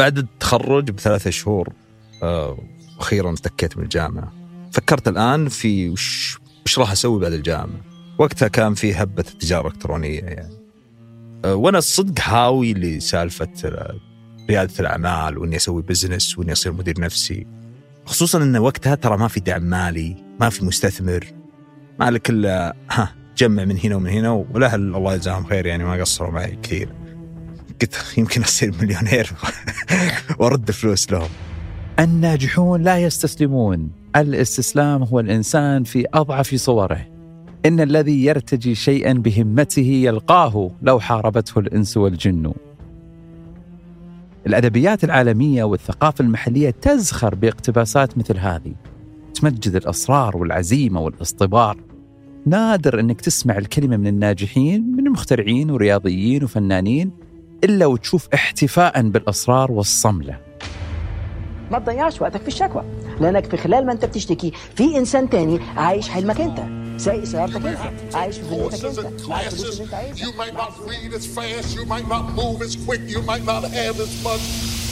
بعد التخرج بثلاثة شهور آه، أخيرا استكيت من الجامعة. فكرت الآن في وش, وش راح أسوي بعد الجامعة. وقتها كان في هبة التجارة الإلكترونية يعني. آه، وأنا الصدق هاوي لسالفة ريادة الأعمال وإني أسوي بزنس وإني أصير مدير نفسي. خصوصا أن وقتها ترى ما في دعم مالي ما في مستثمر. مالك إلا ها جمع من هنا ومن هنا والاهل الله يجزاهم خير يعني ما قصروا معي كثير. قلت يمكن أصير مليونير وأرد فلوس لهم. الناجحون لا يستسلمون. الاستسلام هو الإنسان في أضعف صوره. إن الذي يرتجي شيئا بهمته يلقاه لو حاربته الإنس والجن. الأدبيات العالمية والثقافة المحلية تزخر باقتباسات مثل هذه. تمجد الاصرار والعزيمة والاصطبار. نادر إنك تسمع الكلمة من الناجحين من المخترعين ورياضيين وفنانين. إلا وتشوف احتفاء بالاصرار والصملة. ما تضيعش وقتك في الشكوى لأنك في خلال ما أنت بتشتكي في إنسان تاني عايش حلمك أنت سايق سيارتك أنت عايش في فيلتك أنت معاك الفلوس اللي أنت عايزها You might not read as fast, you might not move as quick, you might not have as much,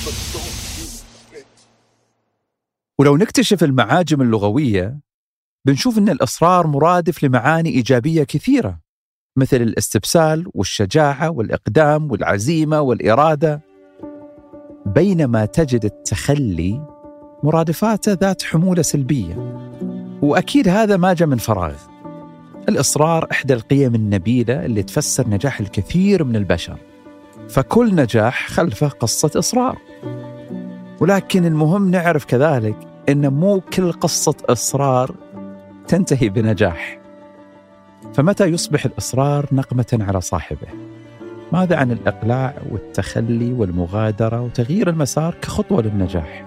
but don't you quit. ولو نكتشف المعاجم اللغوية بنشوف إن الاصرار مرادف لمعاني إيجابية كثيرة مثل الاستبسال والشجاعة والإقدام والعزيمة والإرادة. بينما تجد التخلي مرادفاته ذات حمولة سلبية. وأكيد هذا ما جاء من فراغ. الإصرار إحدى القيم النبيلة اللي تفسر نجاح الكثير من البشر. فكل نجاح خلفه قصة إصرار. ولكن المهم نعرف كذلك إن مو كل قصة إصرار تنتهي بنجاح. فمتى يصبح الإصرار نقمة على صاحبه؟ ماذا عن الإقلاع والتخلي والمغادرة وتغيير المسار كخطوة للنجاح؟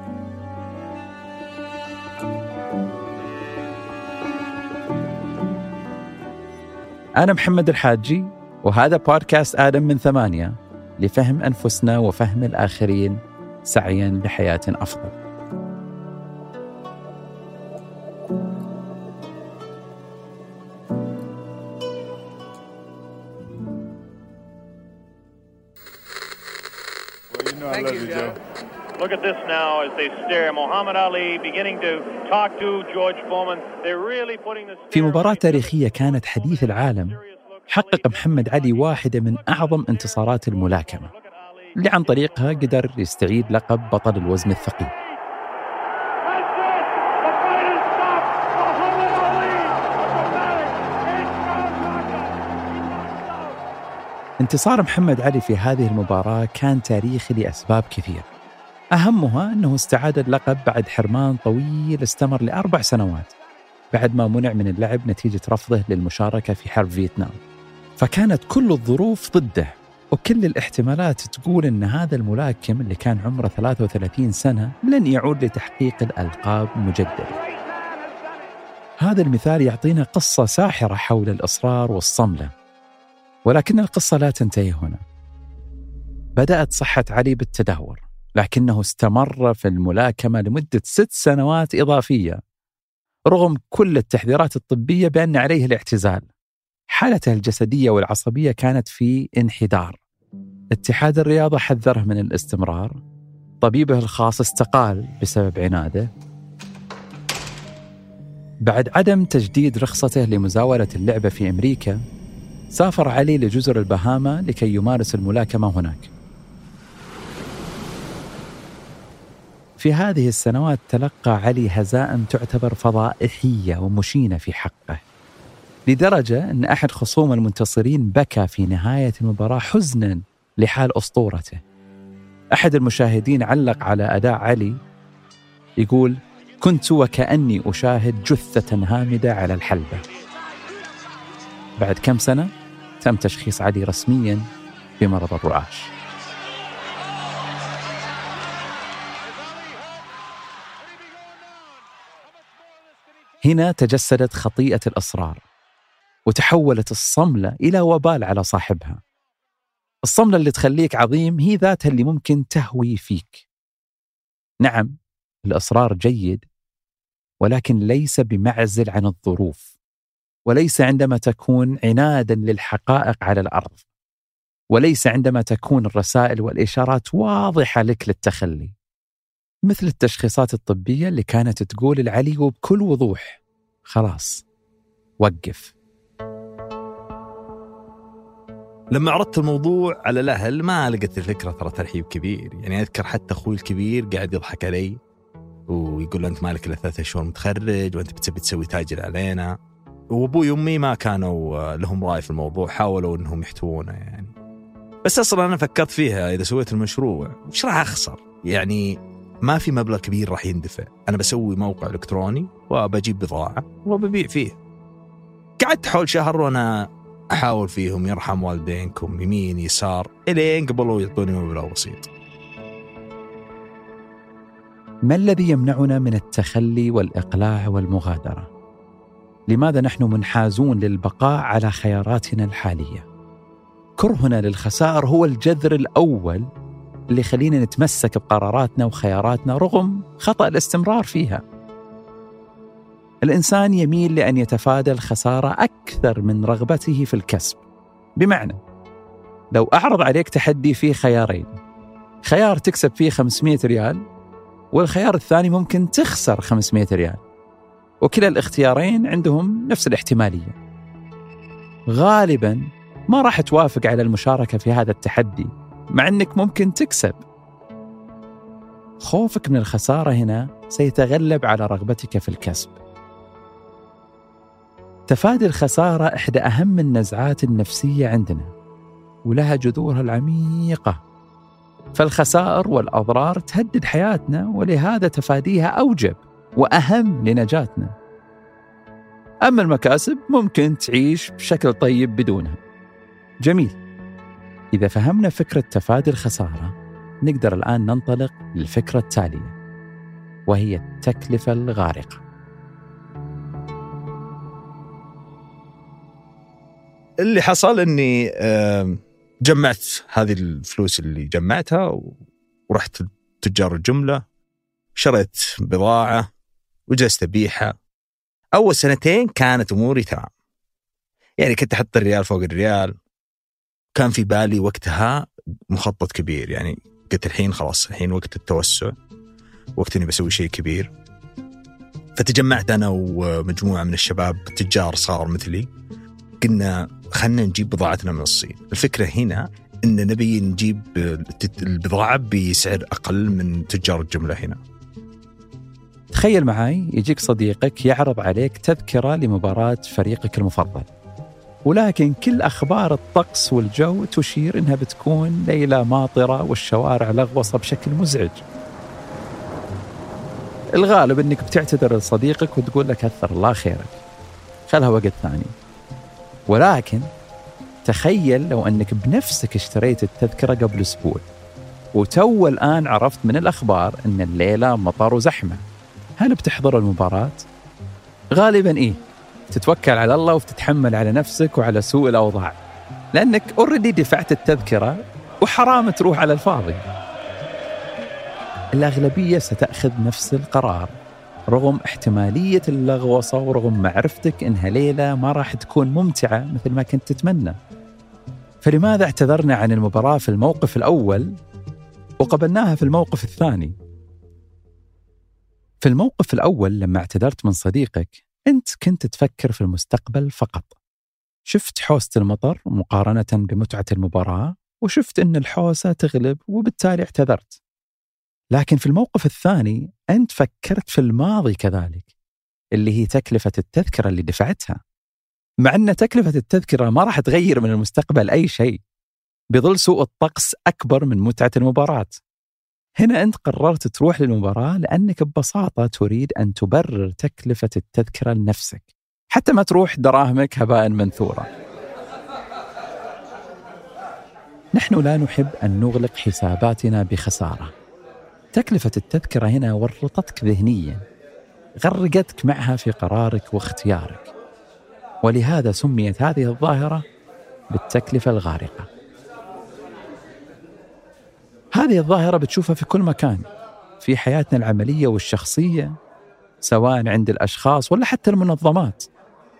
أنا محمد الحاجي وهذا بودكاست آدم من ثمانية لفهم أنفسنا وفهم الآخرين سعيا لحياة أفضل. Look at this now as they stare. Muhammad Ali beginning to talk to George Foreman. They're really putting this. في مباراة تاريخية كانت حديث العالم حقق محمد علي واحدة من أعظم انتصارات الملاكمة اللي عن طريقها قدر يستعيد لقب بطل الوزن الثقيل انتصار محمد علي في هذه المباراة كان تاريخي لأسباب كثيرة أهمها أنه استعاد اللقب بعد حرمان طويل استمر لأربع سنوات بعد ما منع من اللعب نتيجة رفضه للمشاركة في حرب فيتنام. فكانت كل الظروف ضده وكل الاحتمالات تقول أن هذا الملاكم اللي كان عمره 33 سنة لن يعود لتحقيق الألقاب مجددا. هذا المثال يعطينا قصة ساحرة حول الإصرار والصملة. ولكن القصة لا تنتهي هنا. بدأت صحة علي بالتدهور لكنه استمر في الملاكمة لمدة ست سنوات إضافية رغم كل التحذيرات الطبية بأن عليه الاعتزال. حالته الجسدية والعصبية كانت في انحدار. اتحاد الرياضة حذره من الاستمرار. طبيبه الخاص استقال بسبب عناده. بعد عدم تجديد رخصته لمزاولة اللعبة في أمريكا سافر علي لجزر البهاما لكي يمارس الملاكمة هناك. في هذه السنوات تلقى علي هزائم تعتبر فضائحية ومشينة في حقه لدرجة أن أحد خصوم المنتصرين بكى في نهاية المباراة حزنا لحال أسطورته. أحد المشاهدين علق على أداء علي يقول كنت وكأني أشاهد جثة هامدة على الحلبة. بعد كم سنة؟ تم تشخيص علي رسميا بمرض الرعاش. هنا تجسدت خطيئة الإصرار وتحولت الصملة إلى وبال على صاحبها. الصملة اللي تخليك عظيم هي ذاتها اللي ممكن تهوي فيك. نعم الإصرار جيد ولكن ليس بمعزل عن الظروف. وليس عندما تكون عنادا للحقائق على الأرض. وليس عندما تكون الرسائل والإشارات واضحة لك للتخلي. مثل التشخيصات الطبية اللي كانت تقول العلي وبكل وضوح خلاص وقف. لما عرضت الموضوع على الأهل ما لقيت الفكرة ترى ترحيب كبير، يعني أذكر حتى أخوي الكبير قاعد يضحك علي ويقول أنت مالك إلا ثلاثة شهور متخرج وأنت بتبي تسوي تاجر علينا. وابوي وامي ما كانوا لهم رأي في الموضوع، حاولوا إنهم يحتوونه يعني. بس أصلا أنا فكرت فيها إذا سويت المشروع وش راح أخسر؟ يعني ما في مبلغ كبير راح يندفع، أنا بسوي موقع إلكتروني وبجيب بضاعة وببيع فيه. قعدت حول شهر وأنا أحاول فيهم يرحم والدينكم يمين يسار إلين قبلوا يعطوني مبلغ بسيط. ما الذي يمنعنا من التخلي والإقلاع والمغادرة لماذا نحن منحازون للبقاء على خياراتنا الحالية؟ كرهنا للخسائر هو الجذر الأول اللي يخلينا نتمسك بقراراتنا وخياراتنا رغم خطأ الاستمرار فيها. الإنسان يميل لأن يتفادى الخسارة أكثر من رغبته في الكسب. بمعنى لو أعرض عليك تحدي فيه خيارين خيار تكسب فيه 500 ريال والخيار الثاني ممكن تخسر 500 ريال. وكلا الاختيارين عندهم نفس الاحتمالية. غالبا ما راح توافق على المشاركة في هذا التحدي مع إنك ممكن تكسب. خوفك من الخسارة هنا سيتغلب على رغبتك في الكسب. تفادي الخسارة إحدى أهم النزعات النفسية عندنا ولها جذورها العميقة. فالخسائر والأضرار تهدد حياتنا ولهذا تفاديها أوجب. وأهم لنجاتنا. أما المكاسب ممكن تعيش بشكل طيب بدونها. جميل. إذا فهمنا فكرة تفادي الخسارة نقدر الآن ننطلق للفكرة التالية وهي التكلفة الغارقة. اللي حصل إني جمعت هذه الفلوس اللي جمعتها ورحت تجار الجملة شريت بضاعة وجلست ابيعها أول سنتين كانت أموري تمام. يعني كنت أحط الريال فوق الريال. كان في بالي وقتها مخطط كبير. يعني قلت الحين خلاص الحين وقت التوسع. وقت إني بسوي شيء كبير. فتجمعت أنا ومجموعة من الشباب تجار صغار مثلي. قلنا خلينا نجيب بضاعتنا من الصين. الفكرة هنا إن نبي نجيب البضاعة بسعر أقل من تجار الجملة هنا. تخيل معي يجيك صديقك يعرض عليك تذكرة لمباراة فريقك المفضل. ولكن كل أخبار الطقس والجو تشير إنها بتكون ليلة ماطرة والشوارع لغوصة بشكل مزعج. الغالب إنك بتعتذر لصديقك وتقول له كثر الله خيرك. خلها وقت ثاني. ولكن تخيل لو أنك بنفسك اشتريت التذكرة قبل أسبوع وتو الآن عرفت من الأخبار أن الليلة مطر وزحمة. هل بتحضر المباراة؟ غالبا إيه. تتوكل على الله وتتحمل على نفسك وعلى سوء الأوضاع. لأنك اوريدي دفعت التذكرة وحرام تروح على الفاضي. الأغلبية ستأخذ نفس القرار. رغم احتمالية اللغوصة ورغم معرفتك إنها ليلة ما راح تكون ممتعة مثل ما كنت تتمنى. فلماذا اعتذرنا عن المباراة في الموقف الأول وقبلناها في الموقف الثاني؟ في الموقف الأول لما اعتذرت من صديقك أنت كنت تفكر في المستقبل فقط. شفت حوسة المطر مقارنة بمتعة المباراة وشفت أن الحوسة تغلب وبالتالي اعتذرت. لكن في الموقف الثاني أنت فكرت في الماضي كذلك اللي هي تكلفة التذكرة اللي دفعتها. مع أن تكلفة التذكرة ما راح تغير من المستقبل أي شيء بظل سوء الطقس أكبر من متعة المباراة. هنا أنت قررت تروح للمباراة لأنك ببساطة تريد أن تبرر تكلفة التذكرة لنفسك حتى ما تروح دراهمك هباء منثورا نحن لا نحب أن نغلق حساباتنا بخسارة. تكلفة التذكرة هنا ورطتك ذهنيا غرقتك معها في قرارك واختيارك. ولهذا سميت هذه الظاهرة بالتكلفة الغارقة. هذه الظاهرة بتشوفها في كل مكان في حياتنا العملية والشخصية سواء عند الأشخاص ولا حتى المنظمات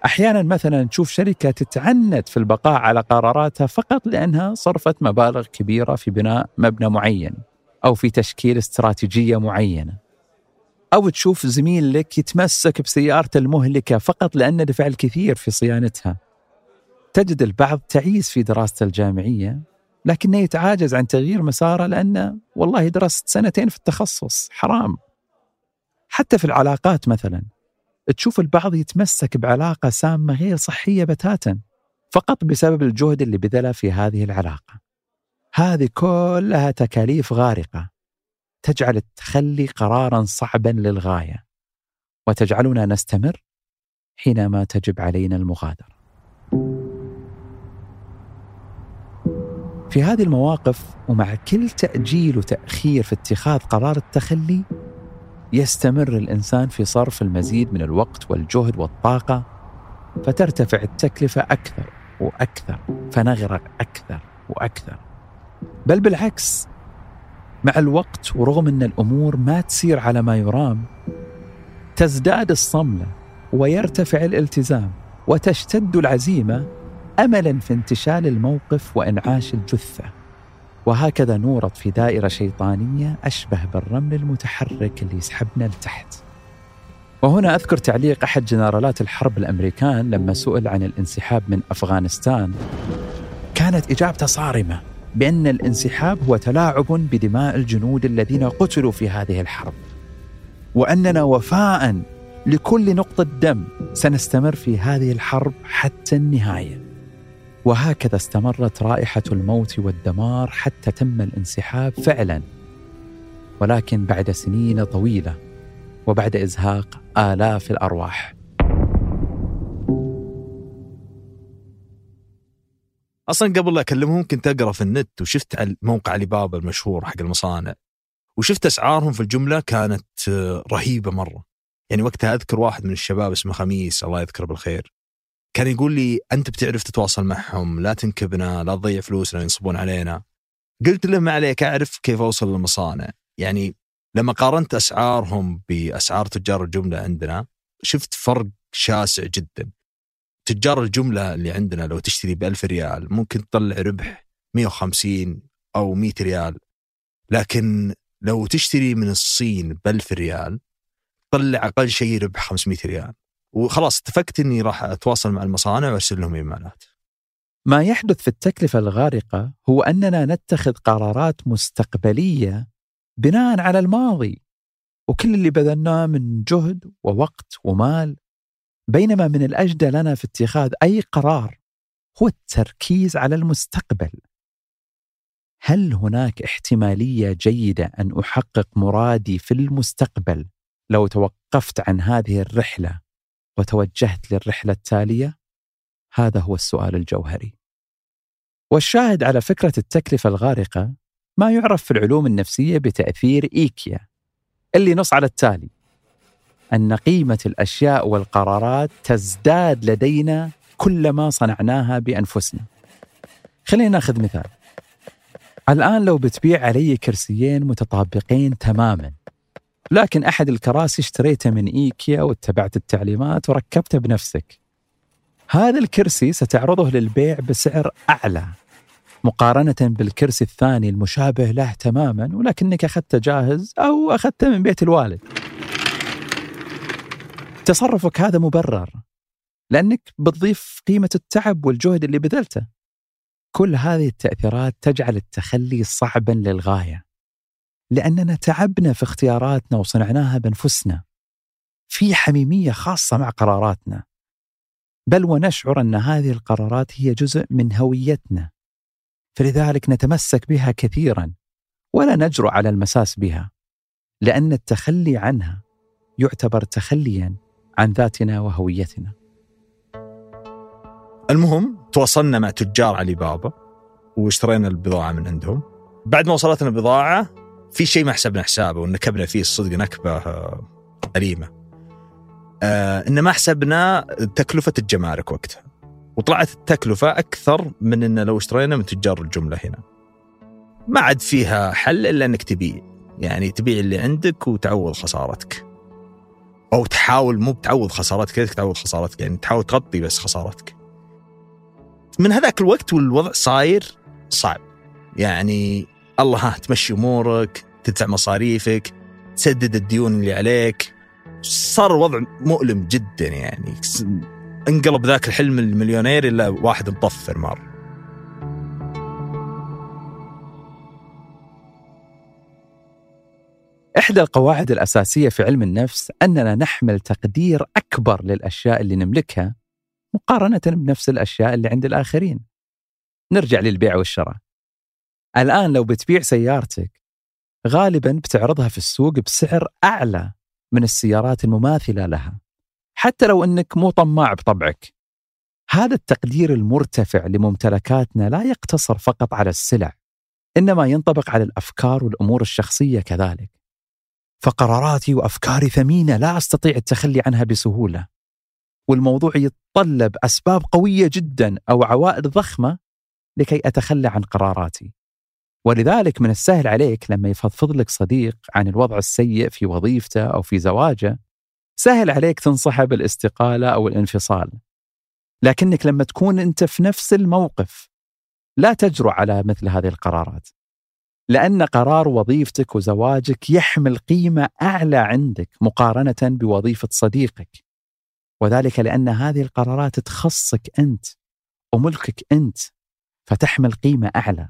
أحيانا مثلا تشوف شركة تتعنت في البقاء على قراراتها فقط لأنها صرفت مبالغ كبيرة في بناء مبنى معين أو في تشكيل استراتيجية معينة. أو تشوف زميل لك يتمسك بسيارته المهلكة فقط لأنه دفع الكثير في صيانتها. تجد البعض تعيس في دراسته الجامعية لكنه يتعاجز عن تغيير مساره لأنه والله درست سنتين في التخصص، حرام. حتى في العلاقات مثلا تشوف البعض يتمسك بعلاقة سامة غير صحية بتاتا فقط بسبب الجهد اللي بذله في هذه العلاقة. هذه كلها تكاليف غارقة تجعل التخلي قرارا صعبا للغاية وتجعلنا نستمر حينما تجب علينا المغادرة. في هذه المواقف ومع كل تأجيل وتأخير في اتخاذ قرار التخلي يستمر الإنسان في صرف المزيد من الوقت والجهد والطاقة فترتفع التكلفة أكثر وأكثر فنغرق أكثر وأكثر. بل بالعكس مع الوقت ورغم أن الأمور ما تسير على ما يرام تزداد الصملة ويرتفع الالتزام وتشتد العزيمة املا في انتشال الموقف وإنعاش الجثة. وهكذا نورط في دائرة شيطانية أشبه بالرمل المتحرك اللي يسحبنا لتحت. وهنا أذكر تعليق أحد جنرالات الحرب الأمريكان لما سئل عن الانسحاب من أفغانستان. كانت إجابته صارمة بأن الانسحاب هو تلاعب بدماء الجنود الذين قتلوا في هذه الحرب. وأننا وفاء لكل نقطة دم سنستمر في هذه الحرب حتى النهاية. وهكذا استمرت رائحة الموت والدمار حتى تم الانسحاب فعلا. ولكن بعد سنين طويلة وبعد إزهاق آلاف الأرواح. أصلا قبل لا أكلمهم كنت أقرأ في النت وشفت على موقع علي بابا المشهور حق المصانع. وشفت أسعارهم في الجملة كانت رهيبة مرة. يعني وقتها أذكر واحد من الشباب اسمه خميس الله يذكره بالخير. كان يقول لي أنت بتعرف تتواصل معهم لا تنكبنا لا تضيع فلوسنا ينصبون علينا. قلت له ما عليك أعرف كيف أوصل للمصانع. يعني لما قارنت أسعارهم بأسعار تجار الجملة عندنا شفت فرق شاسع جدا. تجار الجملة اللي عندنا لو تشتري ب 1000 ريال ممكن تطلع ربح 150 أو 100 ريال. لكن لو تشتري من الصين ب 1000 ريال طلع أقل شيء ربح 500 ريال. وخلاص اتفقت إني راح أتواصل مع المصانع وأرسل لهم إيميلات. ما يحدث في التكلفة الغارقة هو أننا نتخذ قرارات مستقبلية بناء على الماضي وكل اللي بذلناه من جهد ووقت ومال بينما من الأجدى لنا في اتخاذ أي قرار هو التركيز على المستقبل. هل هناك احتمالية جيدة أن أحقق مرادي في المستقبل لو توقفت عن هذه الرحلة وتوجهت للرحلة التالية؟ هذا هو السؤال الجوهري. والشاهد على فكرة التكلفة الغارقة ما يعرف في العلوم النفسية بتأثير إيكيا اللي نص على التالي أن قيمة الأشياء والقرارات تزداد لدينا كلما صنعناها بأنفسنا. خلينا ناخذ مثال. الآن لو بتبيع علي كرسيين متطابقين تماما لكن أحد الكراسي اشتريته من إيكيا واتبعت التعليمات وركبته بنفسك. هذا الكرسي ستعرضه للبيع بسعر أعلى مقارنة بالكرسي الثاني المشابه له تماما ولكنك أخذته جاهز أو أخذته من بيت الوالد. تصرفك هذا مبرر لأنك بتضيف قيمة التعب والجهد اللي بذلته. كل هذه التأثيرات تجعل التخلي صعبا للغاية. لأننا تعبنا في اختياراتنا وصنعناها بأنفسنا. في حميمية خاصة مع قراراتنا. بل ونشعر أن هذه القرارات هي جزء من هويتنا. فلذلك نتمسك بها كثيرا ولا نجرؤ على المساس بها لأن التخلي عنها يعتبر تخليا عن ذاتنا وهويتنا. المهم تواصلنا مع تجار علي بابا واشترينا البضاعة من عندهم. بعد ما وصلتنا البضاعة في شيء ما حسبنا حسابه ونكبنا فيه الصدق نكبة آه، أليمة. آه إن ما حسبنا تكلفة الجمارك وقتها. وطلعت التكلفة أكثر من إن لو اشترينا من تجار الجملة هنا. ما عاد فيها حل إلا إنك تبيع. يعني تبيع اللي عندك وتعوض خسارتك. أو تحاول مو بتعوض خسارتك كيف تعوض خسارتك. يعني تحاول تغطي بس خسارتك. من هذاك الوقت والوضع صاير صعب. يعني الله ها تمشي أمورك تدفع مصاريفك تسدد الديون اللي عليك صار الوضع مؤلم جدا يعني انقلب ذاك الحلم المليونير إلا واحد مطفر مره إحدى القواعد الأساسية في علم النفس أننا نحمل تقدير أكبر للأشياء اللي نملكها مقارنة بنفس الأشياء اللي عند الآخرين. نرجع للبيع والشراء. الآن لو بتبيع سيارتك غالبا بتعرضها في السوق بسعر أعلى من السيارات المماثلة لها. حتى لو أنك مو طماع بطبعك. هذا التقدير المرتفع لممتلكاتنا لا يقتصر فقط على السلع، إنما ينطبق على الأفكار والأمور الشخصية كذلك. فقراراتي وأفكاري ثمينة لا أستطيع التخلي عنها بسهولة. والموضوع يتطلب أسباب قوية جدا أو عوائد ضخمة لكي أتخلى عن قراراتي. ولذلك من السهل عليك لما يفضفض لك صديق عن الوضع السيء في وظيفته أو في زواجه سهل عليك تنصحه بالاستقالة أو الانفصال. لكنك لما تكون أنت في نفس الموقف لا تجرؤ على مثل هذه القرارات. لأن قرار وظيفتك وزواجك يحمل قيمة أعلى عندك مقارنة بوظيفة صديقك وذلك لأن هذه القرارات تخصك أنت وملكك أنت فتحمل قيمة أعلى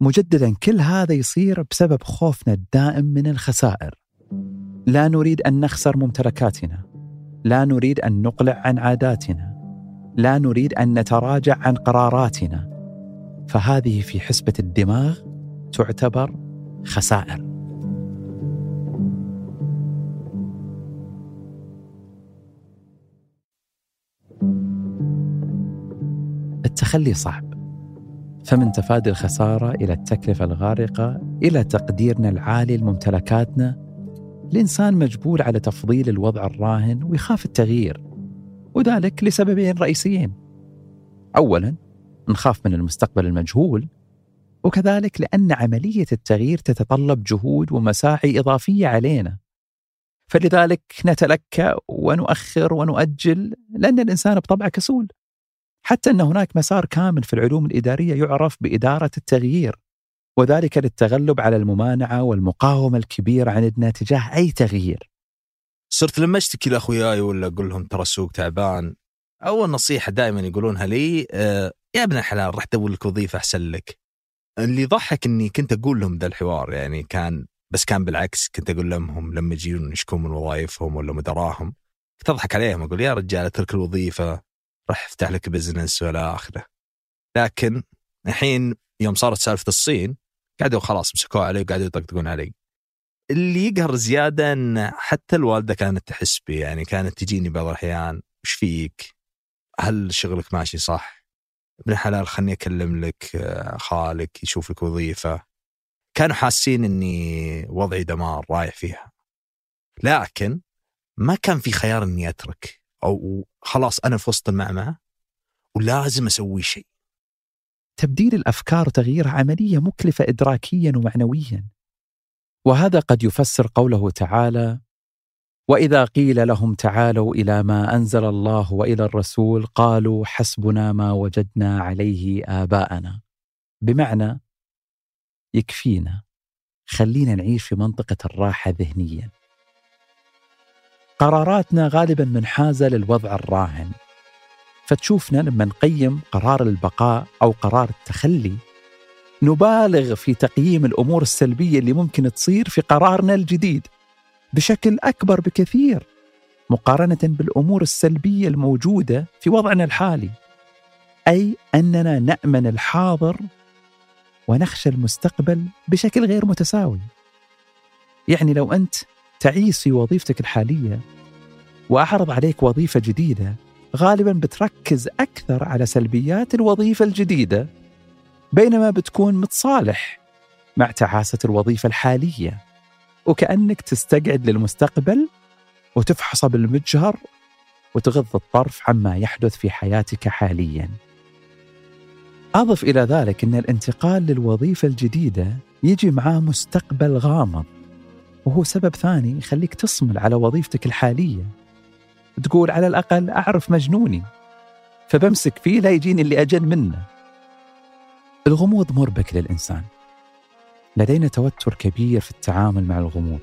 مجددا كل هذا يصير بسبب خوفنا الدائم من الخسائر. لا نريد أن نخسر ممتلكاتنا. لا نريد أن نقلع عن عاداتنا. لا نريد أن نتراجع عن قراراتنا. فهذه في حسبة الدماغ تعتبر خسائر. التخلي صعب. فمن تفادي الخسارة إلى التكلفة الغارقة إلى تقديرنا العالي لممتلكاتنا الإنسان مجبول على تفضيل الوضع الراهن ويخاف التغيير وذلك لسببين رئيسيين. أولا نخاف من المستقبل المجهول وكذلك لأن عملية التغيير تتطلب جهود ومساعي إضافية علينا. فلذلك نتلكأ ونؤخر ونؤجل لأن الإنسان بطبعه كسول. حتى أن هناك مسار كامل في العلوم الإدارية يعرف بإدارة التغيير وذلك للتغلب على الممانعة والمقاومة الكبيرة عندنا تجاه أي تغيير. صرت لما أشتكي لاخوياي ولا أقول لهم ترى السوق تعبان أول نصيحة دائما يقولونها لي آه يا ابن الحلال راح تدور لك وظيفة أحسن لك. اللي ضحك إني كنت أقول لهم ذا الحوار يعني كان بس كان بالعكس كنت أقول لهم لما يجون يشكون من وظائفهم ولا مدراهم كنت أضحك عليهم أقول يا رجال اترك الوظيفة راح افتح لك بزنس ولا آخره. لكن الحين يوم صارت سالفة الصين قعدوا خلاص مسكوا علي وقعدوا يطقطقون علي. اللي يقهر زيادة إن حتى الوالدة كانت تحس بي يعني كانت تجيني بعض الأحيان وش فيك؟ هل شغلك ماشي صح؟ ابن الحلال خلني أكلم لك آه، خالك يشوف لك وظيفة. كانوا حاسين إني وضعي دمار رايح فيها. لكن ما كان في خيار إني أترك. أو خلاص أنا في وسط المعمعه ولازم أسوي شيء. تبديل الأفكار وتغييرها عملية مكلفة ادراكيا ومعنويا. وهذا قد يفسر قوله تعالى وإذا قيل لهم تعالوا إلى ما أنزل الله وإلى الرسول قالوا حسبنا ما وجدنا عليه آباءنا. بمعنى يكفينا خلينا نعيش في منطقة الراحة ذهنيا. قراراتنا غالبا منحازة للوضع الراهن. فتشوفنا لما نقيم قرار البقاء أو قرار التخلي. نبالغ في تقييم الأمور السلبية اللي ممكن تصير في قرارنا الجديد بشكل أكبر بكثير مقارنة بالأمور السلبية الموجودة في وضعنا الحالي. أي أننا نأمن الحاضر ونخشى المستقبل بشكل غير متساوي. يعني لو أنت تعيس في وظيفتك الحالية وأعرض عليك وظيفة جديدة غالبا بتركز أكثر على سلبيات الوظيفة الجديدة بينما بتكون متصالح مع تعاسة الوظيفة الحالية وكأنك تستقعد للمستقبل وتفحص بالمجهر وتغض الطرف عما يحدث في حياتك حاليا. أضف إلى ذلك أن الانتقال للوظيفة الجديدة يجي معاه مستقبل غامض وهو سبب ثاني يخليك تصمل على وظيفتك الحالية. تقول على الأقل أعرف مجنوني فبمسك فيه لا يجيني اللي أجل منه. الغموض مربك للإنسان. لدينا توتر كبير في التعامل مع الغموض.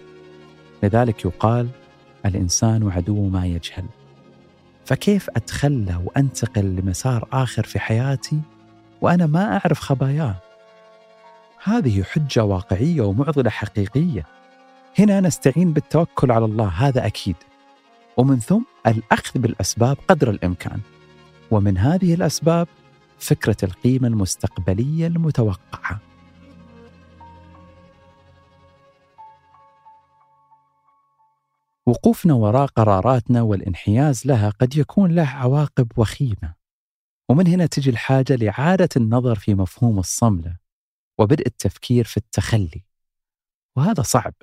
لذلك يقال الإنسان عدو ما يجهل. فكيف أتخلى وأنتقل لمسار آخر في حياتي وأنا ما أعرف خباياه؟ هذه حجة واقعية ومعضلة حقيقية. هنا نستعين بالتوكل على الله هذا أكيد. ومن ثم الأخذ بالأسباب قدر الإمكان. ومن هذه الأسباب فكرة القيمة المستقبلية المتوقعة. وقوفنا وراء قراراتنا والانحياز لها قد يكون له عواقب وخيمة. ومن هنا تجي الحاجة لإعادة النظر في مفهوم الصملة وبدء التفكير في التخلي. وهذا صعب.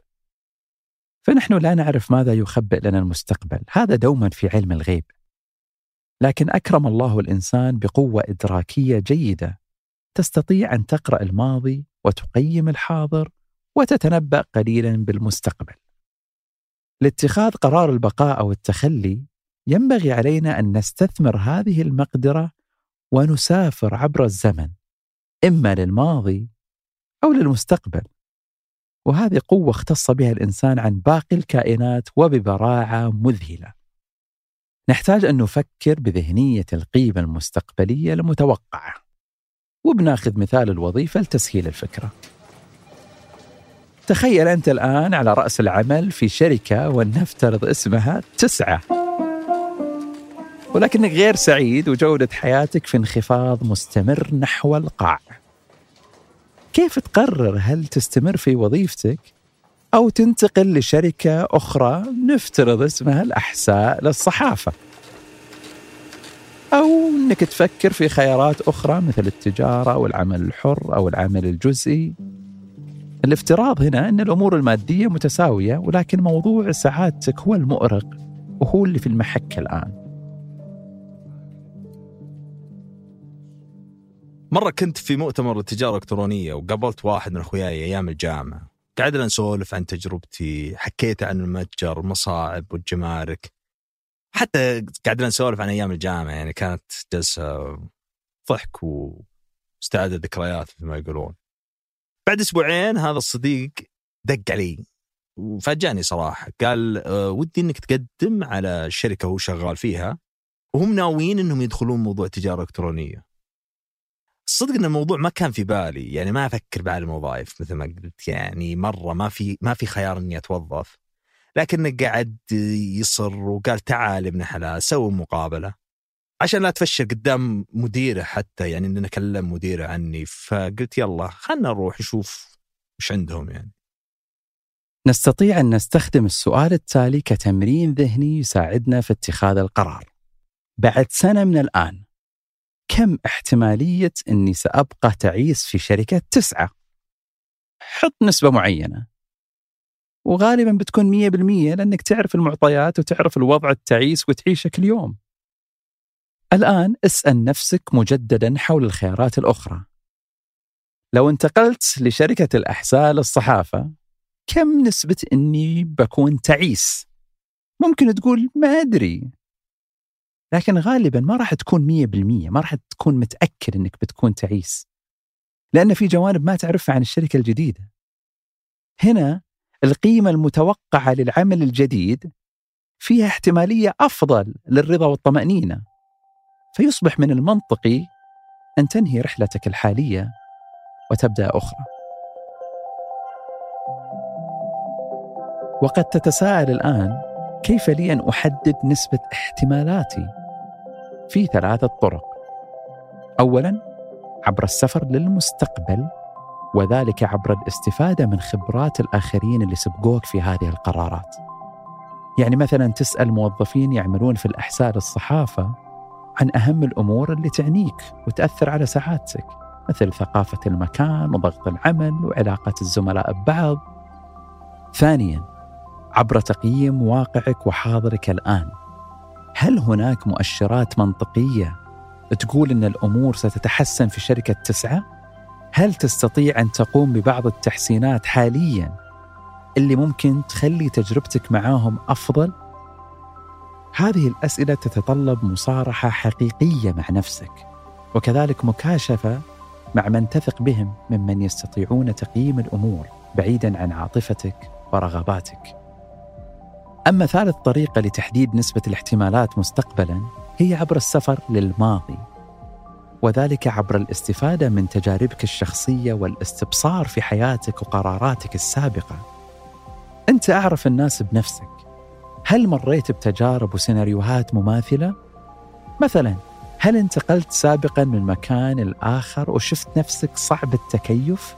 فنحن لا نعرف ماذا يخبئ لنا المستقبل. هذا دوما في علم الغيب. لكن أكرم الله الإنسان بقوة إدراكية جيدة. تستطيع أن تقرأ الماضي وتقيم الحاضر وتتنبأ قليلا بالمستقبل. لاتخاذ قرار البقاء أو التخلي ينبغي علينا أن نستثمر هذه المقدرة ونسافر عبر الزمن إما للماضي أو للمستقبل. وهذه قوة اختص بها الإنسان عن باقي الكائنات وببراعة مذهلة. نحتاج أن نفكر بذهنية القيمة المستقبلية المتوقعة. وبناخذ مثال الوظيفة لتسهيل الفكرة. تخيل أنت الآن على رأس العمل في شركة ولنفترض اسمها تسعة. ولكنك غير سعيد وجودة حياتك في انخفاض مستمر نحو القاع. كيف تقرر هل تستمر في وظيفتك أو تنتقل لشركة أخرى؟ نفترض اسمها الأحساء للصحافة. أو أنك تفكر في خيارات أخرى مثل التجارة أو العمل الحر أو العمل الجزئي. الافتراض هنا أن الأمور المادية متساوية ولكن موضوع سعادتك هو المؤرق وهو اللي في المحك الآن. مرة كنت في مؤتمر التجارة الإلكترونية وقابلت واحد من أخوياي أيام الجامعة. قعدنا نسولف عن تجربتي حكيت عن المتجر المصاعب والجمارك. حتى قعدنا نسولف عن أيام الجامعة يعني كانت جلسة ضحك واستعادة ذكريات مثل ما يقولون. بعد أسبوعين هذا الصديق دق علي وفاجأني صراحة. قال أه ودي إنك تقدم على الشركة هو شغال فيها وهم ناويين إنهم يدخلون موضوع تجاره الكترونيه. الصدق إن الموضوع ما كان في بالي يعني ما أفكر بعد الوظائف مثل ما قلت يعني مرة ما في ما في خيار إني أتوظف. لكنه قعد يصر وقال تعال ابن حلال سوي مقابلة. عشان لا تفشل قدام مديره حتى يعني اننا كلم مديره عني. فقلت يلا خلنا نروح نشوف وش عندهم يعني. نستطيع أن نستخدم السؤال التالي كتمرين ذهني يساعدنا في اتخاذ القرار. بعد سنة من الآن كم احتمالية إني سأبقى تعيس في شركة تسعة؟ حط نسبة معينة. وغالبا بتكون 100% لأنك تعرف المعطيات وتعرف الوضع التعيس وتعيشه كل يوم. الآن اسأل نفسك مجددا حول الخيارات الأخرى. لو انتقلت لشركة الأحساء للصحافة كم نسبة إني بكون تعيس؟ ممكن تقول ما أدري لكن غالبا ما راح تكون مية بالمية ما راح تكون متأكد إنك بتكون تعيس لأن في جوانب ما تعرفها عن الشركة الجديدة هنا القيمة المتوقعة للعمل الجديد فيها احتمالية أفضل للرضا والطمأنينة فيصبح من المنطقي أن تنهي رحلتك الحالية وتبدأ أخرى. وقد تتساءل الآن كيف لي أن أحدد نسبة احتمالاتي؟ في ثلاثة طرق. اولا عبر السفر للمستقبل وذلك عبر الاستفادة من خبرات الآخرين اللي سبقوك في هذه القرارات. يعني مثلا تسأل موظفين يعملون في الأحساء للصحافة عن أهم الأمور اللي تعنيك وتأثر على سعادتك مثل ثقافة المكان وضغط العمل وعلاقة الزملاء ببعض. ثانيا عبر تقييم واقعك وحاضرك الآن. هل هناك مؤشرات منطقية تقول أن الأمور ستتحسن في شركة تسعة؟ هل تستطيع أن تقوم ببعض التحسينات حاليا اللي ممكن تخلي تجربتك معاهم أفضل؟ هذه الأسئلة تتطلب مصارحة حقيقية مع نفسك وكذلك مكاشفة مع من تثق بهم ممن يستطيعون تقييم الأمور بعيدا عن عاطفتك ورغباتك. أما ثالث طريقة لتحديد نسبة الاحتمالات مستقبلا هي عبر السفر للماضي وذلك عبر الاستفادة من تجاربك الشخصية والاستبصار في حياتك وقراراتك السابقة. أنت أعرف الناس بنفسك. هل مريت بتجارب وسيناريوهات مماثلة؟ مثلا هل انتقلت سابقا من مكان لاخر وشفت نفسك صعب التكيف؟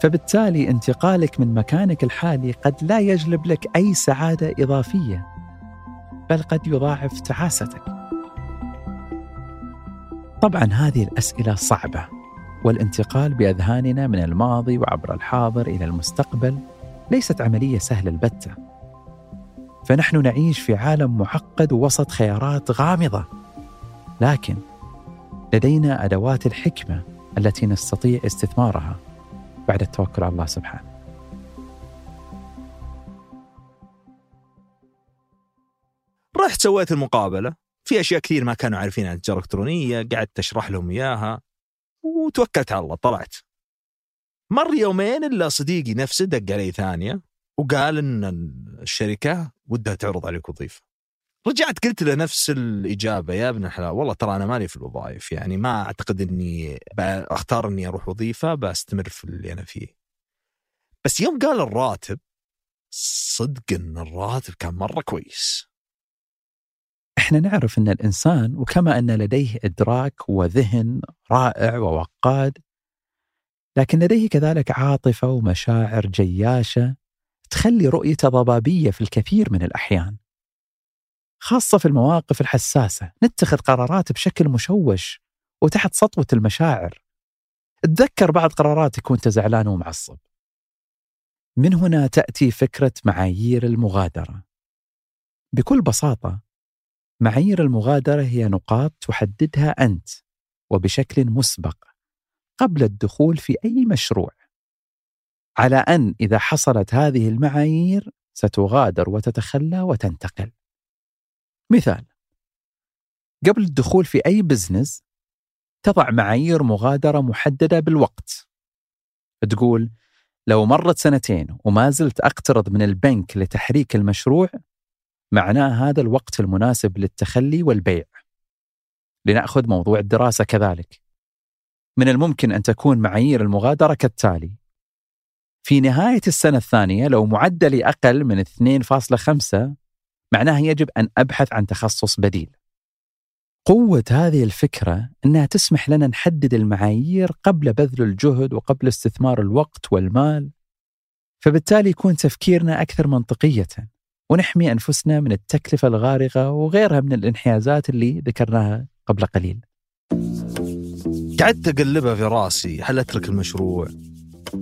فبالتالي انتقالك من مكانك الحالي قد لا يجلب لك أي سعادة إضافية بل قد يضاعف تعاستك. طبعا هذه الأسئلة صعبة والانتقال بأذهاننا من الماضي وعبر الحاضر إلى المستقبل ليست عملية سهلة البتة. فنحن نعيش في عالم معقد وسط خيارات غامضة. لكن لدينا أدوات الحكمة التي نستطيع استثمارها بعد التوكل على الله سبحانه. رحت سويت المقابلة. في أشياء كثير ما كانوا عارفين عن التجارة الإلكترونية قعدت أشرح لهم إياها وتوكلت على الله طلعت. مر يومين إلا صديقي نفسه دق علي ثانية وقال إن الشركة ودها تعرض عليك وظيفة. رجعت قلت له نفس الإجابة يا ابن الحلال والله ترى أنا مالي في الوظائف يعني ما أعتقد إني أختار إني أروح وظيفة بستمر في اللي أنا فيه بس يوم قال الراتب صدق إن الراتب كان مرة كويس إحنا نعرف إن الإنسان وكما إن لديه إدراك وذهن رائع ووقاد لكن لديه كذلك عاطفة ومشاعر جياشة تخلي رؤيته ضبابية في الكثير من الأحيان. خاصة في المواقف الحساسة، نتخذ قرارات بشكل مشوش وتحت سطوة المشاعر. تذكر بعض قراراتك وانت زعلان ومعصب. من هنا تأتي فكرة معايير المغادرة. بكل بساطة معايير المغادرة هي نقاط تحددها أنت وبشكل مسبق قبل الدخول في أي مشروع على أن إذا حصلت هذه المعايير ستغادر وتتخلى وتنتقل مثال قبل الدخول في أي بزنس تضع معايير مغادرة محددة بالوقت تقول لو مرت سنتين وما زلت أقترض من البنك لتحريك المشروع معناه هذا الوقت المناسب للتخلي والبيع. لنأخذ موضوع الدراسة كذلك. من الممكن أن تكون معايير المغادرة كالتالي: في نهاية السنة الثانية لو معدلي أقل من 2.5 معناه يجب أن أبحث عن تخصص بديل. قوة هذه الفكرة أنها تسمح لنا نحدد المعايير قبل بذل الجهد وقبل استثمار الوقت والمال فبالتالي يكون تفكيرنا أكثر منطقية ونحمي أنفسنا من التكلفة الغارقة وغيرها من الانحيازات اللي ذكرناها قبل قليل قعدت أقلبها في راسي هل أترك المشروع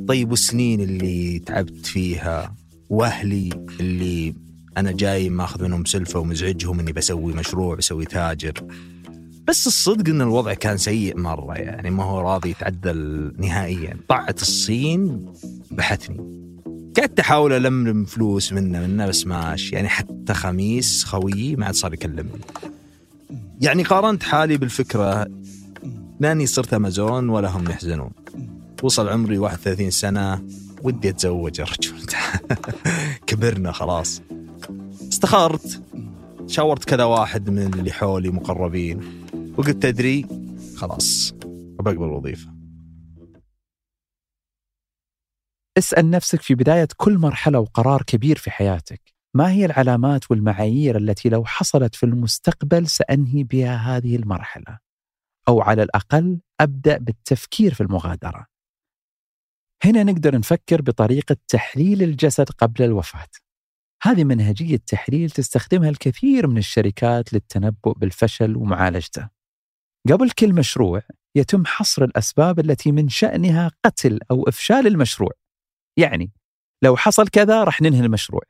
طيب والسنين اللي تعبت فيها وأهلي اللي أنا جاي ماخذ منهم سلفة ومزعجهم إني بسوي مشروع بسوي تاجر. بس الصدق إن الوضع كان سيء مرة يعني ما هو راضي يتعدل نهائيا. طاعت الصين بحتني. قعدت أحاول ألملم فلوس منه منه بس ماشي يعني حتى خميس خويي ما عاد صار يكلمني. يعني قارنت حالي بالفكرة لأني صرت أمازون ولا هم يحزنون. وصل عمري 31 سنة ودي أتزوج يا رجل. كبرنا خلاص. استخرت. شاورت كذا واحد من اللي حولي مقربين. وقلت تدري خلاص. بقبل الوظيفه اسأل نفسك في بداية كل مرحلة وقرار كبير في حياتك. ما هي العلامات والمعايير التي لو حصلت في المستقبل سأنهي بها هذه المرحلة؟ أو على الأقل أبدأ بالتفكير في المغادرة. هنا نقدر نفكر بطريقة تحليل الجسد قبل الوفاة. هذه منهجية تحليل تستخدمها الكثير من الشركات للتنبؤ بالفشل ومعالجته. قبل كل مشروع يتم حصر الأسباب التي من شأنها قتل أو إفشال المشروع. يعني لو حصل كذا راح ننهي المشروع.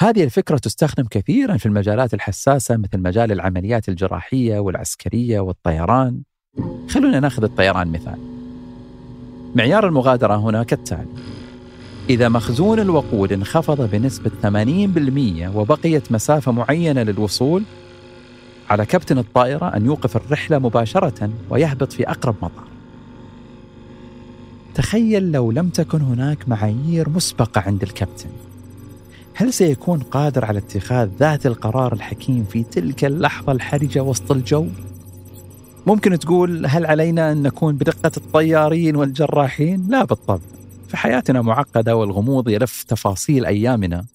هذه الفكرة تستخدم كثيرا في المجالات الحساسة مثل مجال العمليات الجراحية والعسكرية والطيران. خلونا ناخذ الطيران مثال. معيار المغادرة هنا كالتالي إذا مخزون الوقود انخفض بنسبة 80% وبقيت مسافة معينة للوصول على كابتن الطائرة أن يوقف الرحلة مباشرة ويهبط في أقرب مطار. تخيل لو لم تكن هناك معايير مسبقة عند الكابتن. هل سيكون قادر على اتخاذ ذات القرار الحكيم في تلك اللحظة الحرجة وسط الجو؟ ممكن تقول هل علينا أن نكون بدقة الطيارين والجراحين؟ لا بالطبع. فحياتنا معقدة والغموض يلف تفاصيل أيامنا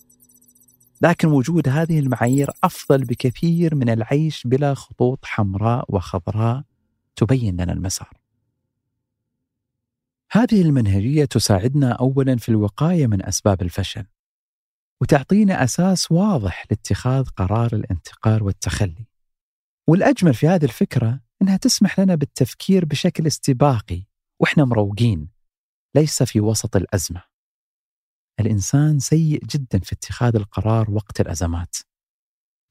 لكن وجود هذه المعايير أفضل بكثير من العيش بلا خطوط حمراء وخضراء تبين لنا المسار. هذه المنهجية تساعدنا اولا في الوقاية من أسباب الفشل وتعطينا أساس واضح لاتخاذ قرار الانتقال والتخلي. والأجمل في هذه الفكرة إنها تسمح لنا بالتفكير بشكل استباقي وإحنا مروقين ليس في وسط الأزمة. الإنسان سيء جدا في اتخاذ القرار وقت الأزمات.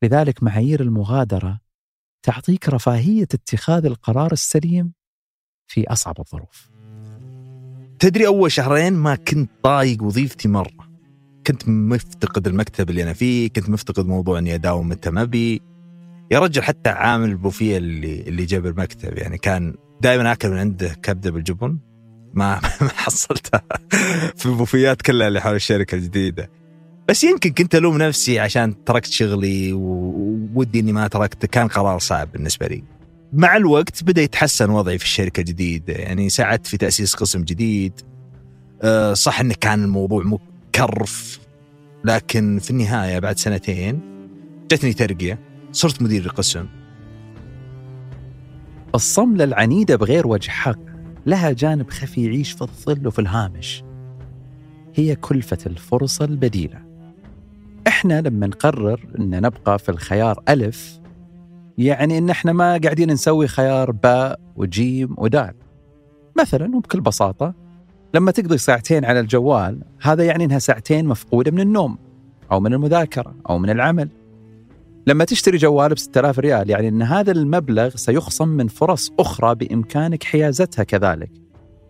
لذلك معايير المغادرة تعطيك رفاهية اتخاذ القرار السليم في أصعب الظروف. تدري أول شهرين ما كنت طايق وظيفتي مرة. كنت مفتقد المكتب اللي أنا فيه، كنت مفتقد موضوع إني أداوم متى ما أبي. يا رجل حتى عامل البوفيه اللي اللي جاب المكتب يعني كان دائما آكل من عنده كبدة بالجبن ما ما حصلتها. في البوفيات كلها اللي حول الشركة الجديدة. بس يمكن كنت ألوم نفسي عشان تركت شغلي وودي إني ما تركته. كان قرار صعب بالنسبة لي. مع الوقت بدأ يتحسن وضعي في الشركة الجديدة. يعني ساعدت في تأسيس قسم جديد. أه، صح انه كان الموضوع مكرف لكن في النهاية بعد سنتين جتني ترقية. صرت مدير القسم. الصملة العنيدة بغير وجه حق. لها جانب خفي يعيش في الظل وفي الهامش. هي كلفة الفرصة البديلة. إحنا لما نقرر إن نبقى في الخيار ألف يعني إن إحنا ما قاعدين نسوي خيار باء وجيم ودال. مثلا وبكل بساطة لما تقضي ساعتين على الجوال هذا يعني إنها ساعتين مفقودة من النوم أو من المذاكرة أو من العمل. لما تشتري جوال ب 6000 ريال يعني إن هذا المبلغ سيخصم من فرص أخرى بإمكانك حيازتها كذلك.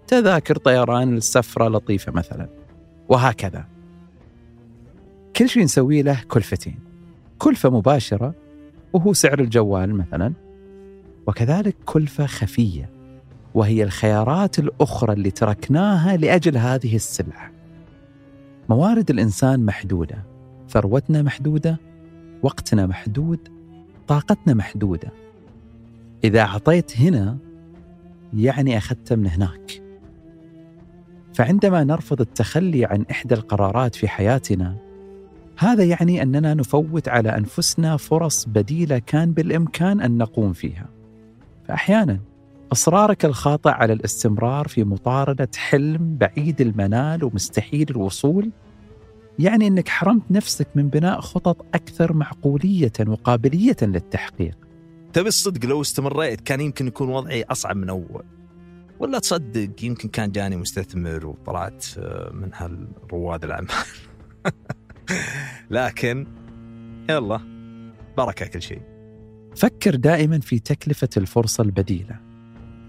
تذاكر طيران للسفرة لطيفة مثلا. وهكذا. كل شيء نسويه له كلفتين. كلفة مباشرة وهو سعر الجوال مثلا. وكذلك كلفة خفية وهي الخيارات الأخرى اللي تركناها لأجل هذه السلعة. موارد الإنسان محدودة، ثروتنا محدودة، وقتنا محدود طاقتنا محدودة. إذا أعطيت هنا يعني أخذت من هناك. فعندما نرفض التخلي عن إحدى القرارات في حياتنا هذا يعني أننا نفوت على أنفسنا فرص بديلة كان بالإمكان أن نقوم فيها. فاحيانا إصرارك الخاطئ على الاستمرار في مطاردة حلم بعيد المنال ومستحيل الوصول يعني إنك حرمت نفسك من بناء خطط أكثر معقولية وقابلية للتحقيق. تبي الصدق لو استمريت كان يمكن يكون وضعي أصعب من أول. ولا تصدق يمكن كان جاني مستثمر وطلعت من هالرواد الأعمال. لكن يلا بركه كل شيء. فكر دائما في تكلفة الفرصة البديلة.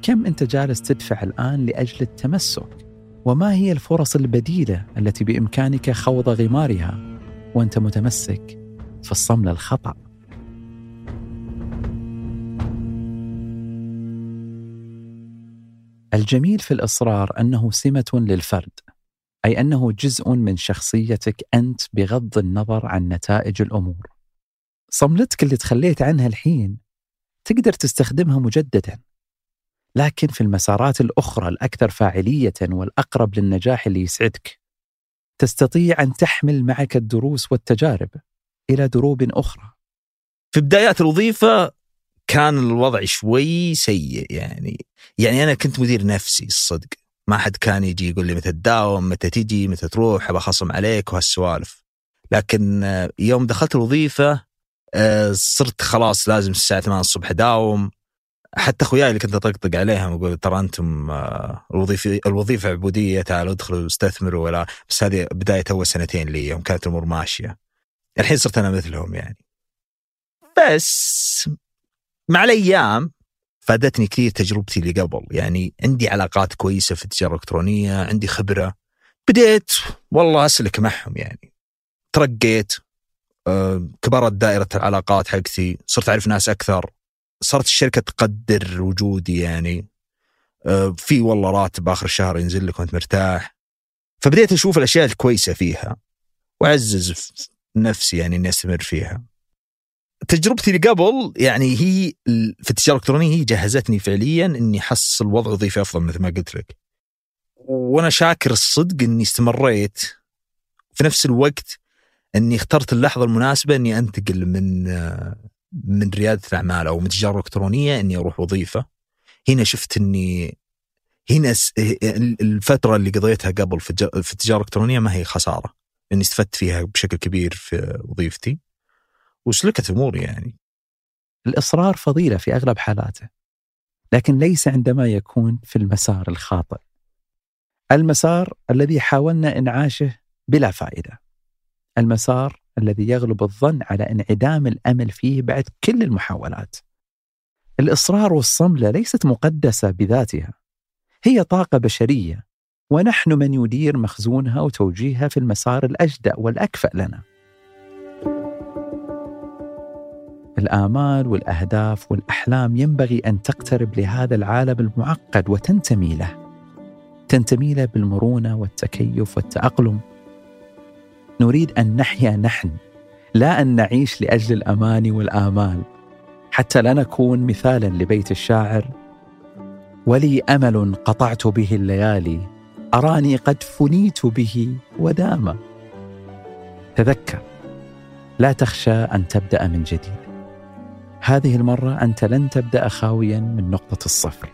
كم أنت جالس تدفع الآن لأجل التمسك؟ وما هي الفرص البديلة التي بإمكانك خوض غمارها وأنت متمسك في الصمل الخطأ؟ الجميل في الإصرار أنه سمة للفرد أي أنه جزء من شخصيتك أنت بغض النظر عن نتائج الأمور. صملتك اللي تخليت عنها الحين تقدر تستخدمها مجددا. لكن في المسارات الأخرى الأكثر فاعلية والأقرب للنجاح اللي يسعدك. تستطيع أن تحمل معك الدروس والتجارب إلى دروب أخرى. في بدايات الوظيفة كان الوضع شوي سيء يعني. يعني أنا كنت مدير نفسي الصدق. ما حد كان يجي يقول لي متى تداوم متى تجي متى تروح أبى اخصم عليك وهالسوالف. لكن يوم دخلت الوظيفة آه، صرت خلاص لازم الساعة 8 الصبح أداوم. حتى أخوياي اللي كنت أطقطق عليهم أقول ترى أنتم آه، الوظيفة الوظيفة عبودية تعالوا ادخلوا استثمروا ولا بس هذه بداية أول سنتين لي يوم كانت الأمور ماشية. الحين صرت أنا مثلهم يعني. بس مع الأيام فادتني كثير تجربتي اللي قبل. يعني عندي علاقات كويسة في التجارة الإلكترونية عندي خبرة. بديت والله أسلك معهم يعني. ترقيت آه، كبرت دائرة العلاقات حقتي صرت أعرف ناس أكثر. صارت الشركة تقدر وجودي يعني آه، في والله راتب آخر الشهر ينزل لك وأنت مرتاح فبديت أشوف الأشياء الكويسة فيها وأعزز في نفسي يعني إني أستمر فيها. تجربتي اللي قبل يعني هي في التجارة الإلكترونية هي جهزتني فعليا إني أحصل وضع وظيفي أفضل مثل ما قلت لك. وأنا شاكر الصدق إني استمريت في نفس الوقت إني اخترت اللحظة المناسبة إني أنتقل من آه، من ريادة الأعمال أو من التجاره الالكترونيه إني أروح وظيفة. هنا شفت إني هنا الفترة اللي قضيتها قبل في التجارة الإلكترونية ما هي خسارة. لاني استفدت فيها بشكل كبير في وظيفتي. وسلكت أموري يعني. الإصرار فضيلة في أغلب حالاته. لكن ليس عندما يكون في المسار الخاطئ. المسار الذي حاولنا إنعاشه بلا فائدة. المسار الذي يغلب الظن على انعدام الأمل فيه بعد كل المحاولات الإصرار والصملة ليست مقدسة بذاتها هي طاقة بشرية ونحن من يدير مخزونها وتوجيهها في المسار الأجدأ والأكفأ لنا. الآمال والأهداف والأحلام ينبغي أن تقترب لهذا العالم المعقد وتنتمي له. تنتمي له بالمرونة والتكيف والتأقلم. نريد أن نحيا نحن، لا أن نعيش لأجل الأماني والآمال، حتى لا نكون مثالا لبيت الشاعر. ولي أمل قطعت به الليالي أراني قد فنيت به ودام تذكر لا تخشى أن تبدأ من جديد. هذه المرة أنت لن تبدأ خاويا من نقطة الصفر.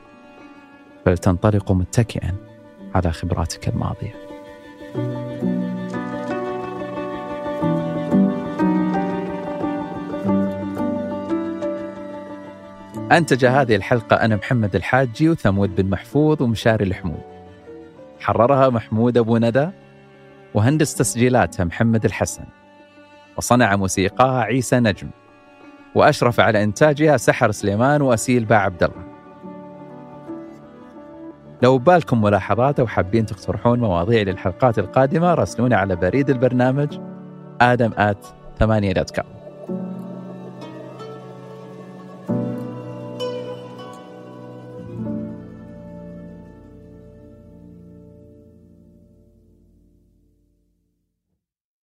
بل تنطلق متكئا على خبراتك الماضية. أنتج هذه الحلقة أنا محمد الحاجي وثمود بن محفوظ ومشاري الحمود. حررها محمود أبو ندى وهندس تسجيلاتها محمد الحسن. وصنع موسيقاها عيسى نجم. وأشرف على إنتاجها سحر سليمان وأسيل باع عبد الله. لو بالكم ملاحظات أو حابين تقترحون مواضيع للحلقات القادمة راسلونا على بريد البرنامج آدم at ثمانية dot com